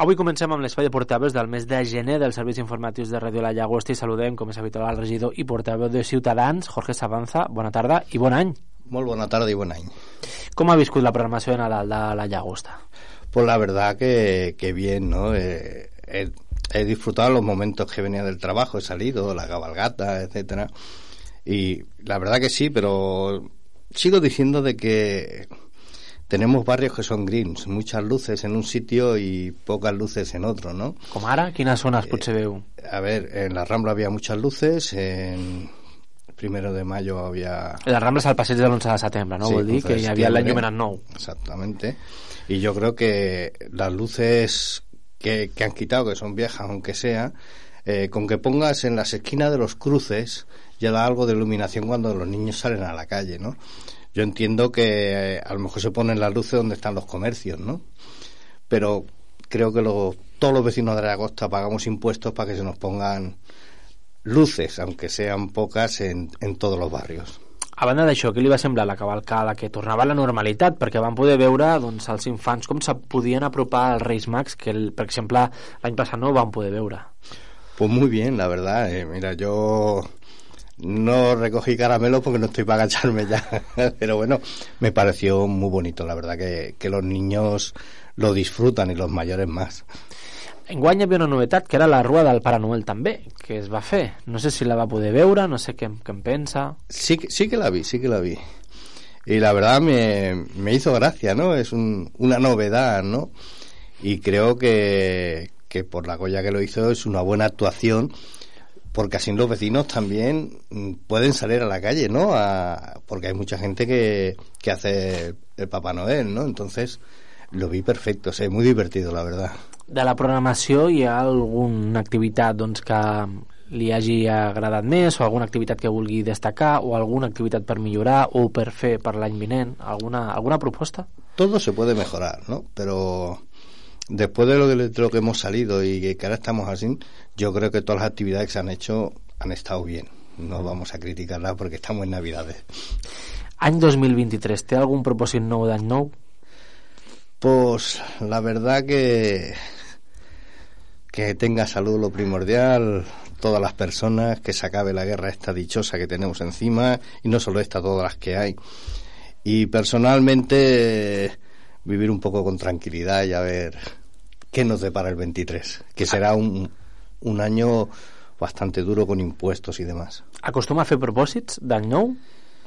Avui comencem amb l'espai de portaveus del mes de gener dels serveis informatius de Ràdio La Llagosta i saludem, com és habitual, el regidor i portaveu de Ciutadans, Jorge Sabanza. Bona tarda i bon any. Molt bona tarda i bon any. Com ha viscut la programació de Nadal de La Llagosta? Pues la verdad que, que bien, ¿no? Eh, he, he, disfrutado los momentos que venía del trabajo, he salido, la cabalgata, etcétera. Y la verdad que sí, pero sigo diciendo de que tenemos barrios que son greens, muchas luces en un sitio y pocas luces en otro, ¿no? Com ara? Quines zones eh, potser veu? A ver, en la Rambla había muchas luces, en primero de mayo había... En la Rambla es al passeig de l'11 de setembre, no? Sí, Vol dir que hi havia l'any numerat nou. Exactamente. Y yo creo que las luces que, que han quitado, que son viejas aunque sea, eh, con que pongas en las esquinas de los cruces ya da algo de iluminación cuando los niños salen a la calle, ¿no? Yo entiendo que eh, a lo mejor se ponen las luces donde están los comercios, ¿no? Pero creo que los, todos los vecinos de la costa pagamos impuestos para que se nos pongan luces, aunque sean pocas, en, en todos los barrios. A banda d'això, què li va semblar la cavalcada que tornava a la normalitat? Perquè van poder veure doncs, els infants com se podien apropar als Reis Mags, que, el, per exemple, l'any passat no van poder veure. Pues muy bien, la verdad. Eh, mira, yo no recogí caramelo porque no estoy para agacharme ya, pero bueno, me pareció muy bonito, la verdad que, que los niños lo disfrutan y los mayores más. Enguany hi havia una novetat que era la Rua del Pare Noel també, que es va fer. No sé si la va poder veure, no sé què, què en pensa. Sí, sí que la vi, sí que la vi. Y la verdad me, me hizo gracia, ¿no? Es un, una novedad, ¿no? Y creo que, que por la Goya que lo hizo es una buena actuación porque así los vecinos también pueden salir a la calle, ¿no? A, porque hay mucha gente que, que hace el Papá Noel, ¿no? Entonces lo vi perfecto, o sea, muy divertido, la verdad. De la programació hi ha alguna activitat doncs, que li hagi agradat més o alguna activitat que vulgui destacar o alguna activitat per millorar o per fer per l'any vinent? Alguna, alguna proposta? Todo se puede mejorar, ¿no? Pero después de lo, de lo que hemos salido y que ahora estamos así, yo creo que todas las actividades que se han hecho han estado bien. No vamos a criticarlas porque estamos en Navidades. Any 2023, té algun propòsit nou d'any nou? Pues la verdad que que tenga salud lo primordial, todas las personas, que se acabe la guerra esta dichosa que tenemos encima, y no solo esta, todas las que hay. Y personalmente vivir un poco con tranquilidad y a ver qué nos depara el 23, que será un, un año bastante duro con impuestos y demás. Acostuma a fer propòsits d'any nou?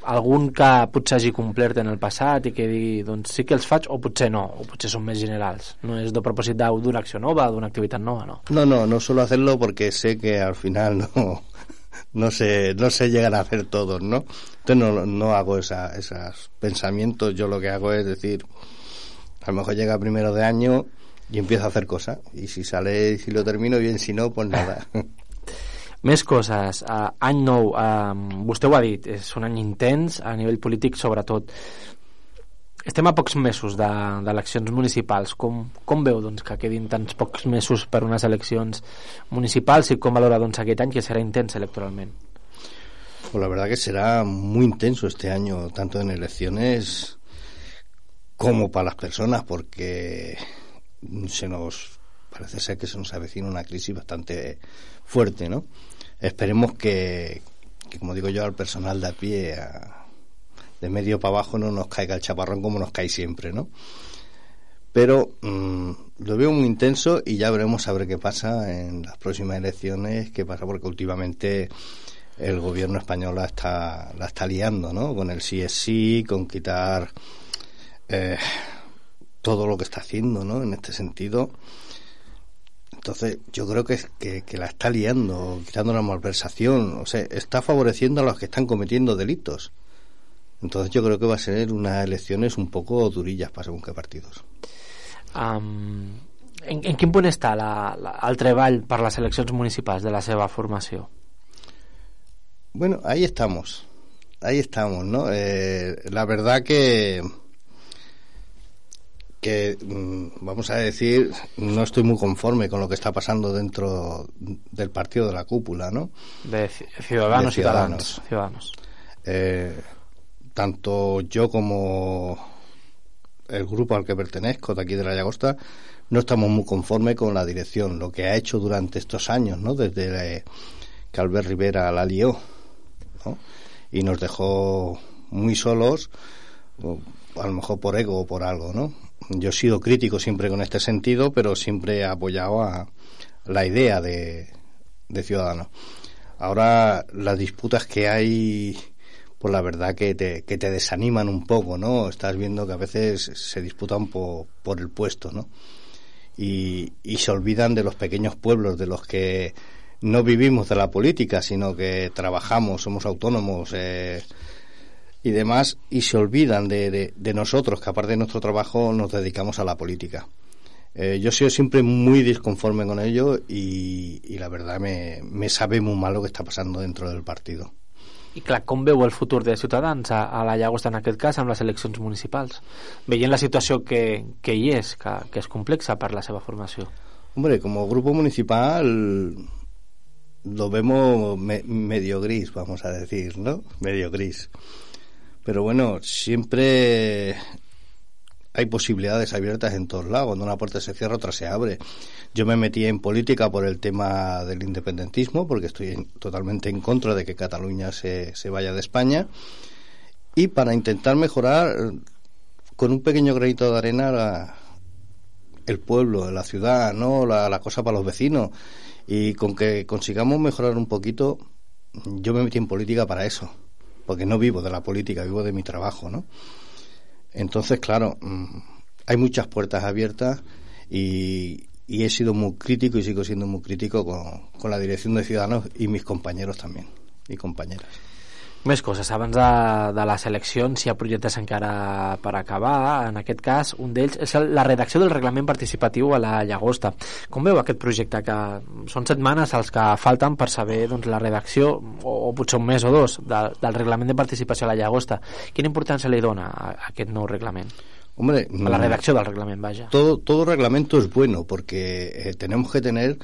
Algun que potser hagi complert en el passat i que digui, doncs sí que els faig, o potser no, o potser són més generals. No és de propòsit d'una acció nova, d'una activitat nova, no? No, no, no suelo hacerlo porque sé que al final no, no se, no se llegan a hacer todos, ¿no? Entonces no, no hago esa, esos pensamientos, yo lo que hago es decir, a lo mejor llega primero de año y empiezo a hacer cosas, y si sale si lo termino bien, si no, pues nada. Més coses. Uh, any nou, uh, vostè ho ha dit, és un any intens a nivell polític sobretot. Estem a pocs mesos d'eleccions de, municipals. Com, com veu doncs, que quedin tants pocs mesos per unes eleccions municipals i com valora doncs, aquest any que serà intens electoralment? Pues la verdad que será muy intenso este año, tanto en elecciones como para las personas, porque se nos parece ser que se nos avecina una crisis bastante fuerte, ¿no? Esperemos que, como digo yo, al personal de a pie, de medio para abajo, no nos caiga el chaparrón como nos cae siempre, ¿no? Pero mmm, lo veo muy intenso y ya veremos a ver qué pasa en las próximas elecciones, qué pasa, porque últimamente el gobierno español la está, la está liando, ¿no? Con el sí es sí, con quitar eh, todo lo que está haciendo, ¿no? En este sentido. Entonces, yo creo que, que, que la está liando, quitando la malversación, o sea, está favoreciendo a los que están cometiendo delitos. Entonces, yo creo que va a ser unas elecciones un poco durillas para según qué partidos. Um, en, en quin punt està la, la, el treball per les eleccions municipals de la seva formació? Bueno, ahí estamos, ahí estamos, ¿no? Eh, la verdad que que, mm, vamos a decir, no estoy muy conforme con lo que está pasando dentro del partido de la cúpula, ¿no? De Ciudadanos, de Ciudadanos. ciudadanos. Eh, tanto yo como el grupo al que pertenezco, de aquí de la Llagosta, no estamos muy conformes con la dirección, lo que ha hecho durante estos años, ¿no? Desde eh, que Albert Rivera la lió, ¿no? Y nos dejó muy solos, a lo mejor por ego o por algo, ¿no? Yo he sido crítico siempre con este sentido, pero siempre he apoyado a la idea de, de Ciudadanos. Ahora las disputas que hay, pues la verdad que te, que te desaniman un poco, ¿no? Estás viendo que a veces se disputan por, por el puesto, ¿no? Y, y se olvidan de los pequeños pueblos, de los que no vivimos de la política, sino que trabajamos, somos autónomos eh, y demás, y se olvidan de, de, nosotros, que aparte de nuestro trabajo nos dedicamos a la política. Eh, yo he sido siempre muy disconforme con ello y, y la verdad me, me sabe muy mal lo que está pasando dentro del partido. I clar, com veu el futur de Ciutadans a, a la Llagosta en aquest cas amb les eleccions municipals? Veient la situació que, que hi és, que, que és complexa per la seva formació. Hombre, como grupo municipal lo vemos me, medio gris, vamos a decir, ¿no? Medio gris. Pero bueno, siempre hay posibilidades abiertas en todos lados. Cuando una puerta se cierra, otra se abre. Yo me metí en política por el tema del independentismo, porque estoy totalmente en contra de que Cataluña se, se vaya de España. Y para intentar mejorar con un pequeño granito de arena la, el pueblo, la ciudad, ¿no? La, la cosa para los vecinos. Y con que consigamos mejorar un poquito, yo me metí en política para eso. Porque no vivo de la política, vivo de mi trabajo, ¿no? Entonces, claro, mm, hay muchas puertas abiertas y, y, he sido muy crítico y sigo siendo muy crítico con, con la dirección de Ciudadanos y mis compañeros también y compañeras. Més coses. Abans de, de les eleccions hi ha projectes encara per acabar. En aquest cas, un d'ells és la redacció del reglament participatiu a la Llagosta. Com veu aquest projecte? Que són setmanes els que falten per saber doncs, la redacció, o, o potser un mes o dos, de, del reglament de participació a la Llagosta. Quina importància li dona a, a aquest nou reglament? Hombre, a la redacción del reglamento, vaya. Todo, todo reglamento es bueno porque eh, tenemos que tener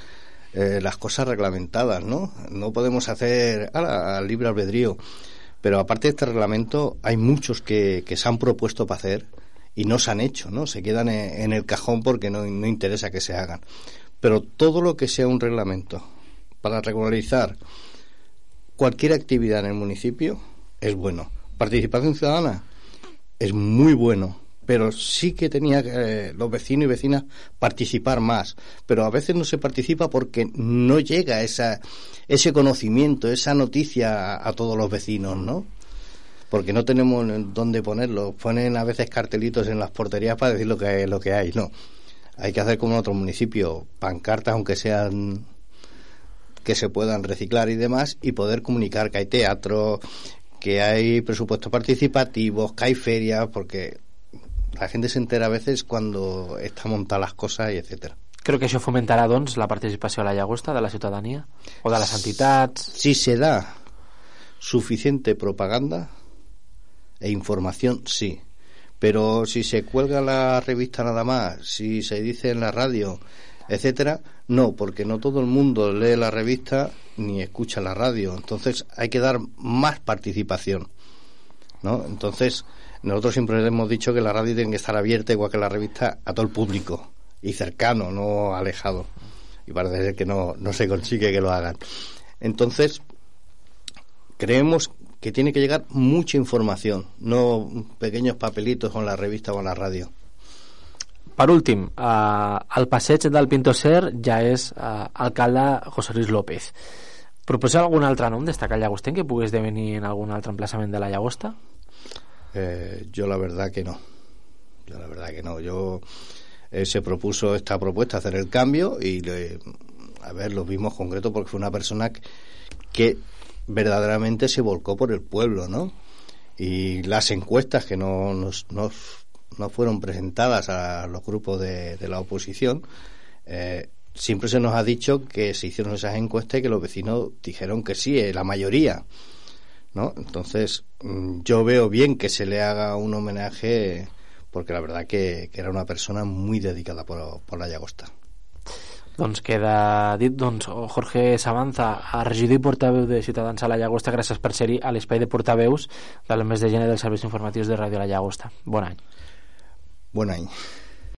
eh, las cosas reglamentadas, ¿no? No podemos hacer al libre albedrío. Pero aparte de este reglamento, hay muchos que, que se han propuesto para hacer y no se han hecho, ¿no? Se quedan en, el cajón porque no, no interesa que se hagan. Pero todo lo que sea un reglamento para regularizar cualquier actividad en el municipio es bueno. Participación ciudadana es muy bueno pero sí que tenía eh, los vecinos y vecinas participar más. Pero a veces no se participa porque no llega esa, ese conocimiento, esa noticia a, todos los vecinos, ¿no? Porque no tenemos dónde ponerlo. Ponen a veces cartelitos en las porterías para decir lo que, lo que hay, no. Hay que hacer como en otros municipios, pancartas, aunque sean que se puedan reciclar y demás, y poder comunicar que hay teatro, que hay presupuestos participativos, que hay ferias, porque la gente se entera a veces cuando está montadas las cosas y etcétera. Creo que això fomentarà, doncs, la participació a la llagosta de la ciutadania o de les entitats... Si se da suficiente propaganda e información, sí. Pero si se cuelga la revista nada más, si se dice en la radio, etcétera, no, porque no todo el mundo lee la revista ni escucha la radio. Entonces hay que dar más participación. ¿no? Entonces, nosotros siempre hemos dicho que la radio tiene que estar abierta, igual que la revista, a todo el público y cercano, no alejado. Y parece ser que no, no se consigue que lo hagan. Entonces, creemos que tiene que llegar mucha información, no pequeños papelitos con la revista o en la radio. Per últim, eh, el passeig del Pinto Ser ja és eh, alcalde José Luis López. Proposeu algun altre nom destacar llagostén que pogués devenir en algun altre emplaçament de la llagosta? Eh, yo la verdad que no. Yo la verdad que no. Yo eh, se propuso esta propuesta, hacer el cambio y a ver, lo vimos concreto porque fue una persona que, verdaderamente se volcó por el pueblo, ¿no? Y las encuestas que no, nos, no fueron presentadas a los grupos de, de la oposición, eh, siempre se nos ha dicho que se hicieron esas encuestas y que los vecinos dijeron que sí, eh, la mayoría. ¿No? Entonces, mm, yo veo bien que se le haga un homenaje porque la verdad que, que era una persona muy dedicada por, por la llagosta. Doncs queda dit, doncs, Jorge Sabanza, a regidor i portaveu de Ciutadans a la Llagosta, gràcies per ser-hi a l'espai de portaveus del mes de gener dels serveis informatius de Ràdio La Llagosta. Bon any. Bon any.